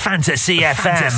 Fantasy FM.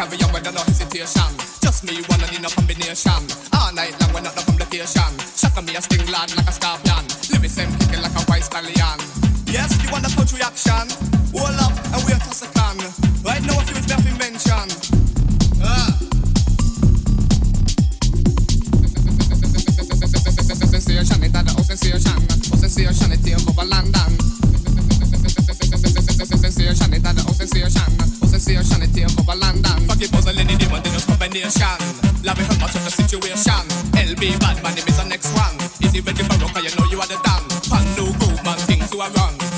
carry on with no hesitation. Just me one and in a combination. All night long we're not the complication. Shocking me a sting lad like a scorpion. Lyrics them kicking like a white stallion. Yes, you want the country reaction. Hold up and we're toss a can. Right now I feel it's nothing mentioned. Uh. Sensation, it's the ocean sensation, oh sensation, it's the over London sensation, it's not the old sensation. Old sensation, it's here for London. Fuck it, puzzle, any demon, they just combination. Love it, help us with the situation. LB, bad man, it is the next one. Is it ready for rock, you know you are the damn. Pan, no, go, man, things you are wrong.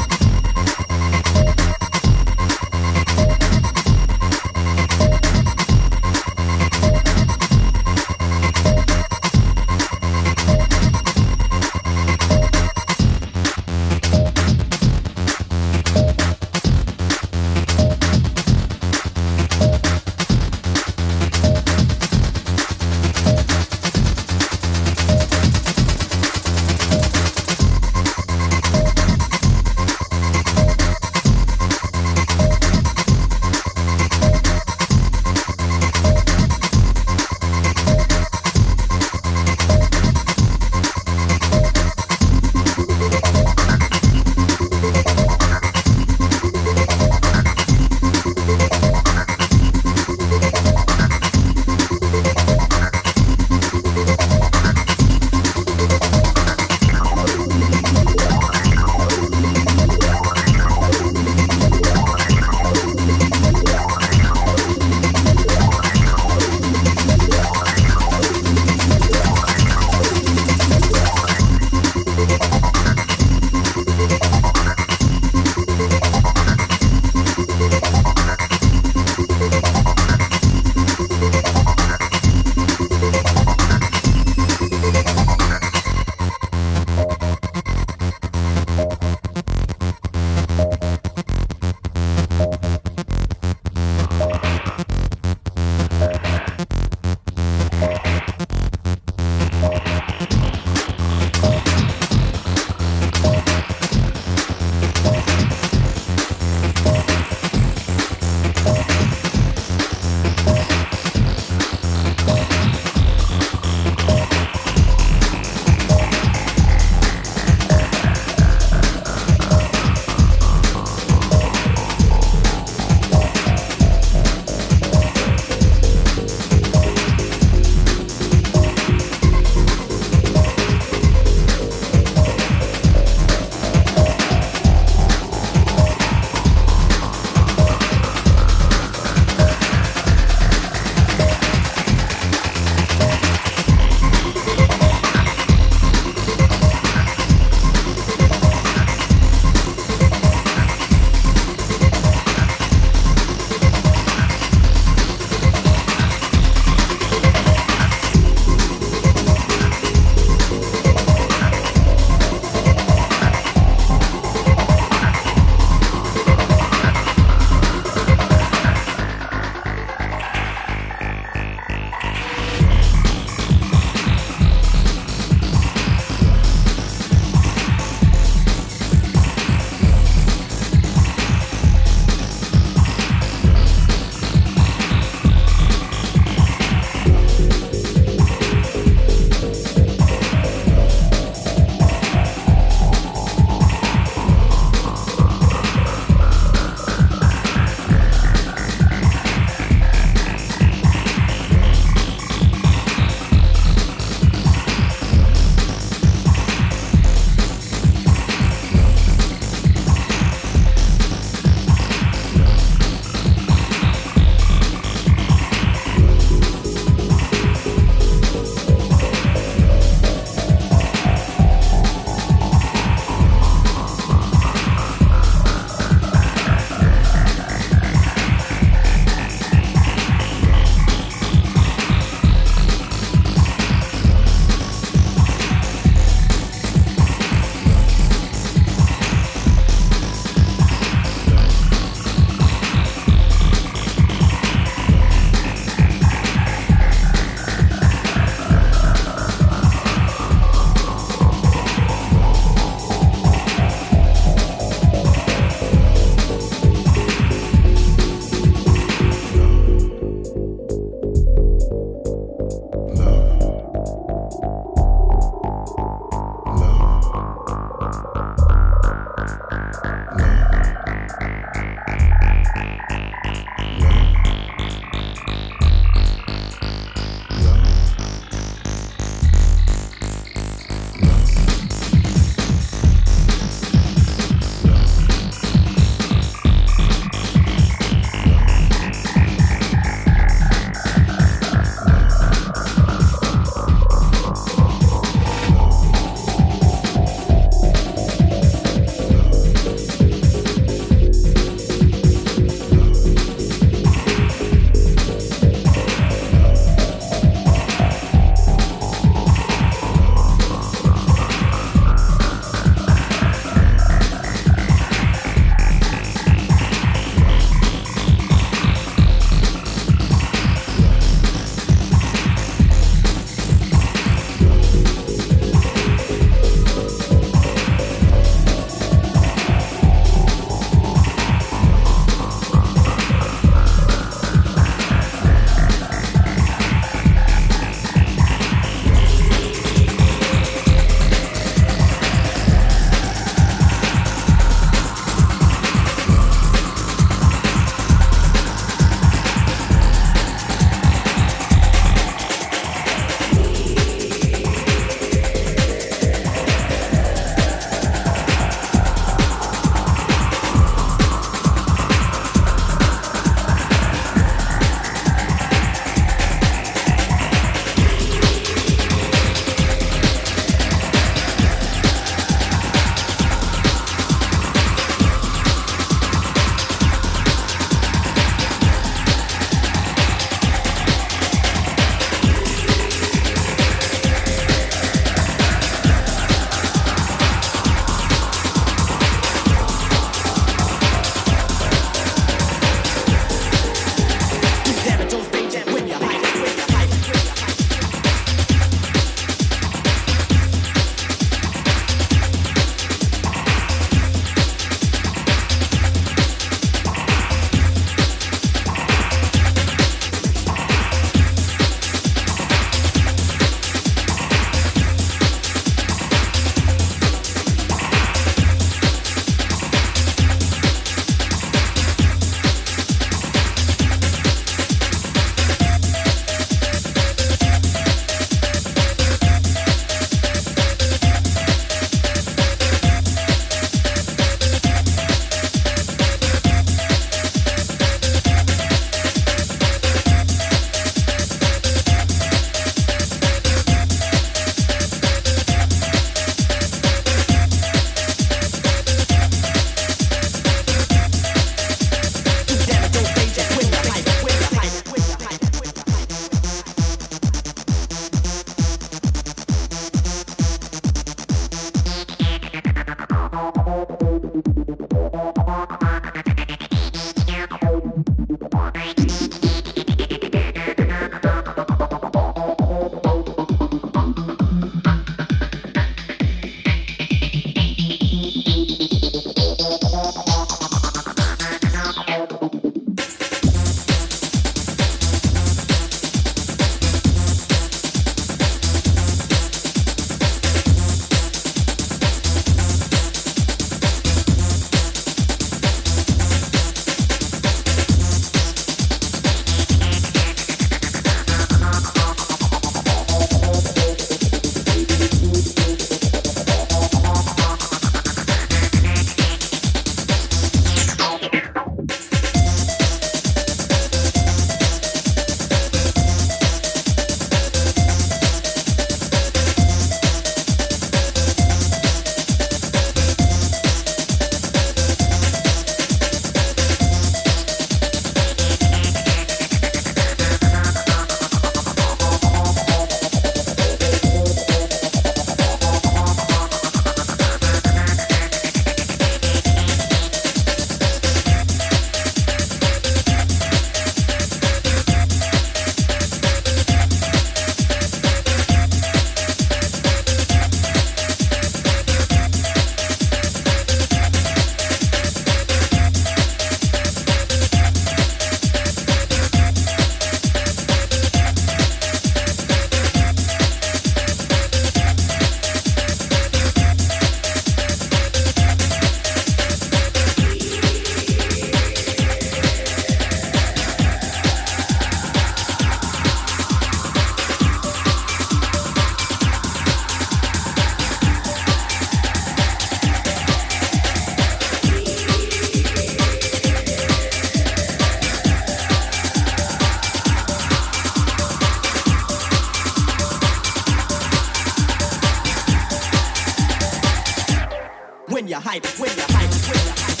you're hype, when you're hype, when you're hype.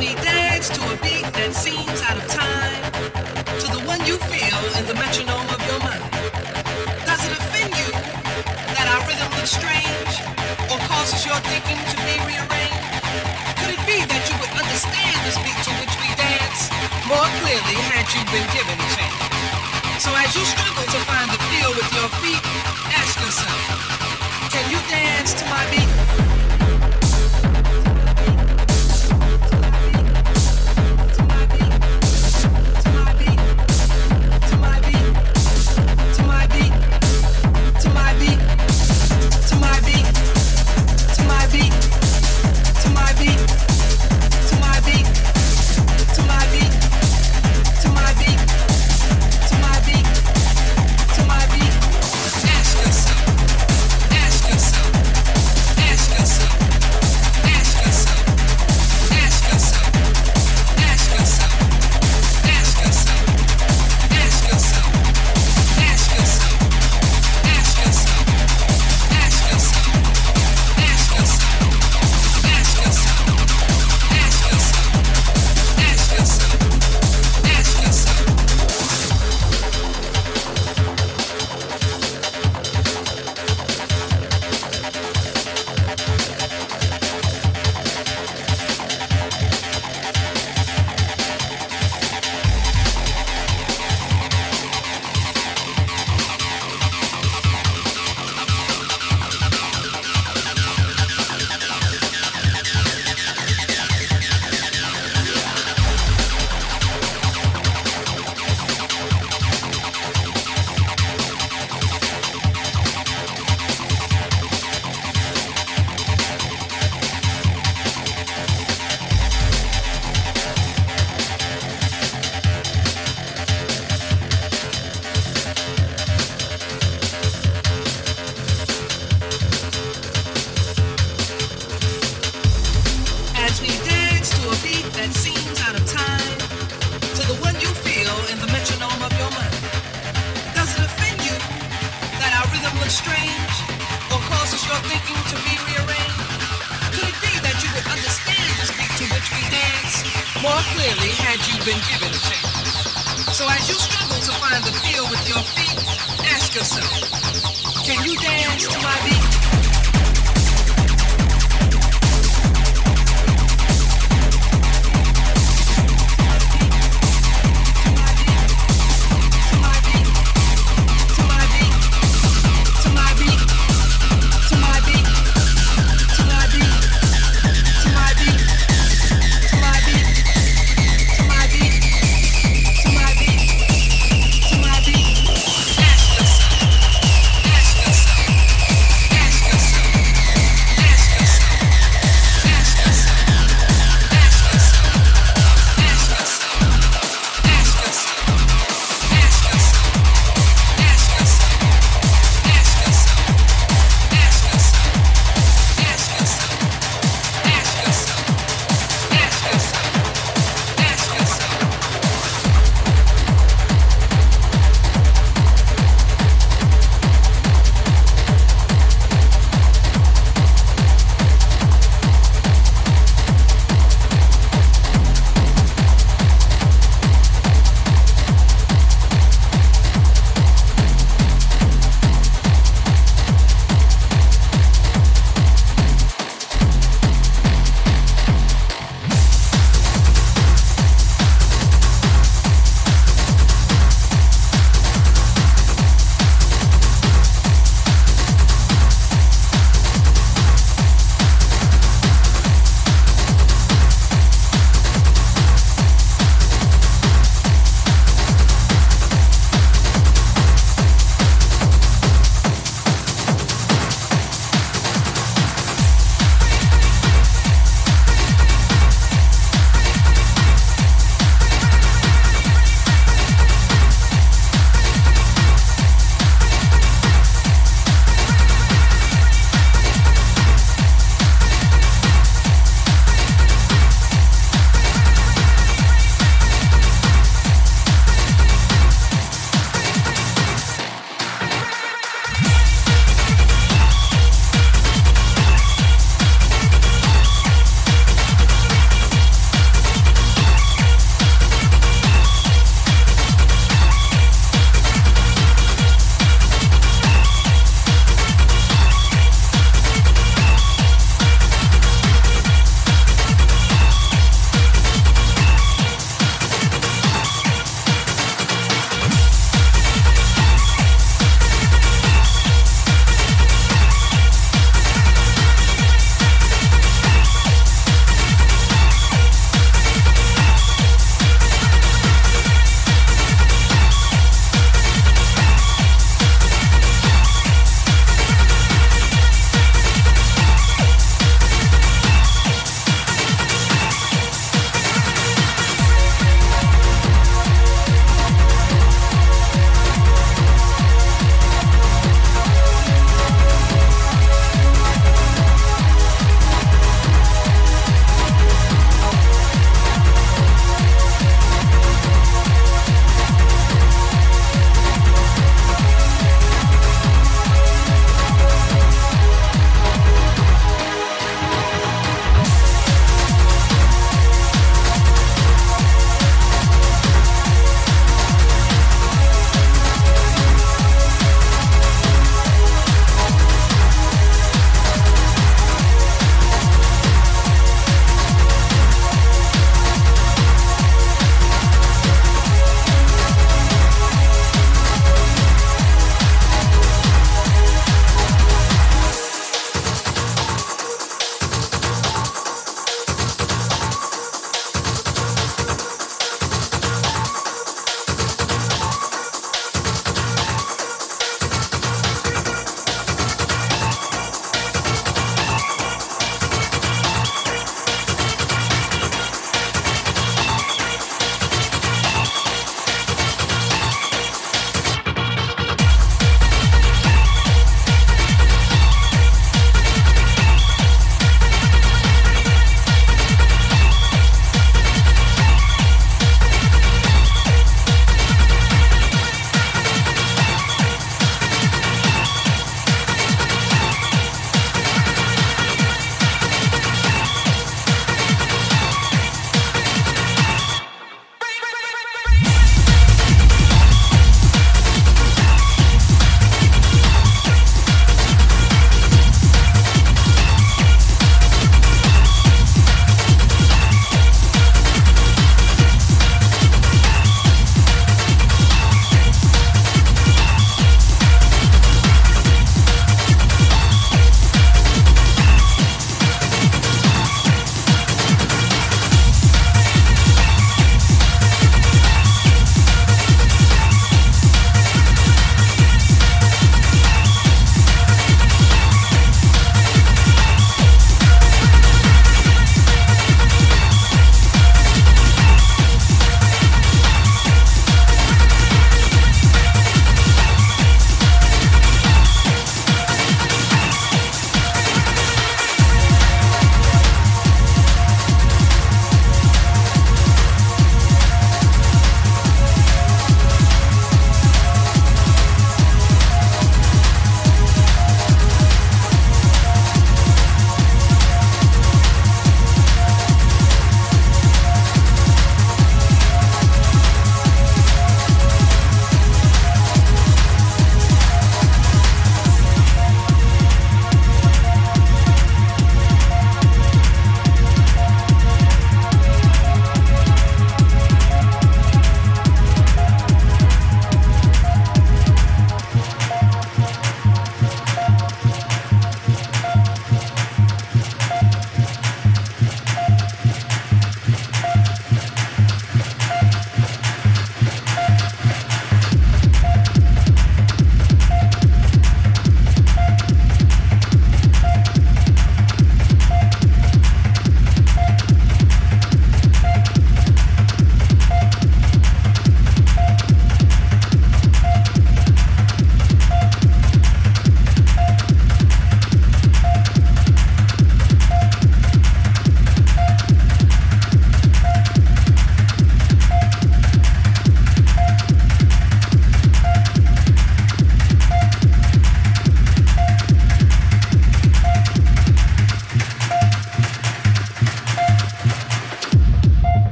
we dance to a beat that seems out of time, to the one you feel in the metronome of your mind. Does it offend you that our rhythm looks strange or causes your thinking to be rearranged? Could it be that you would understand the beat to which we dance more clearly had you been given a chance? So as you struggle to find the feel with your feet, ask yourself, can you dance to my beat?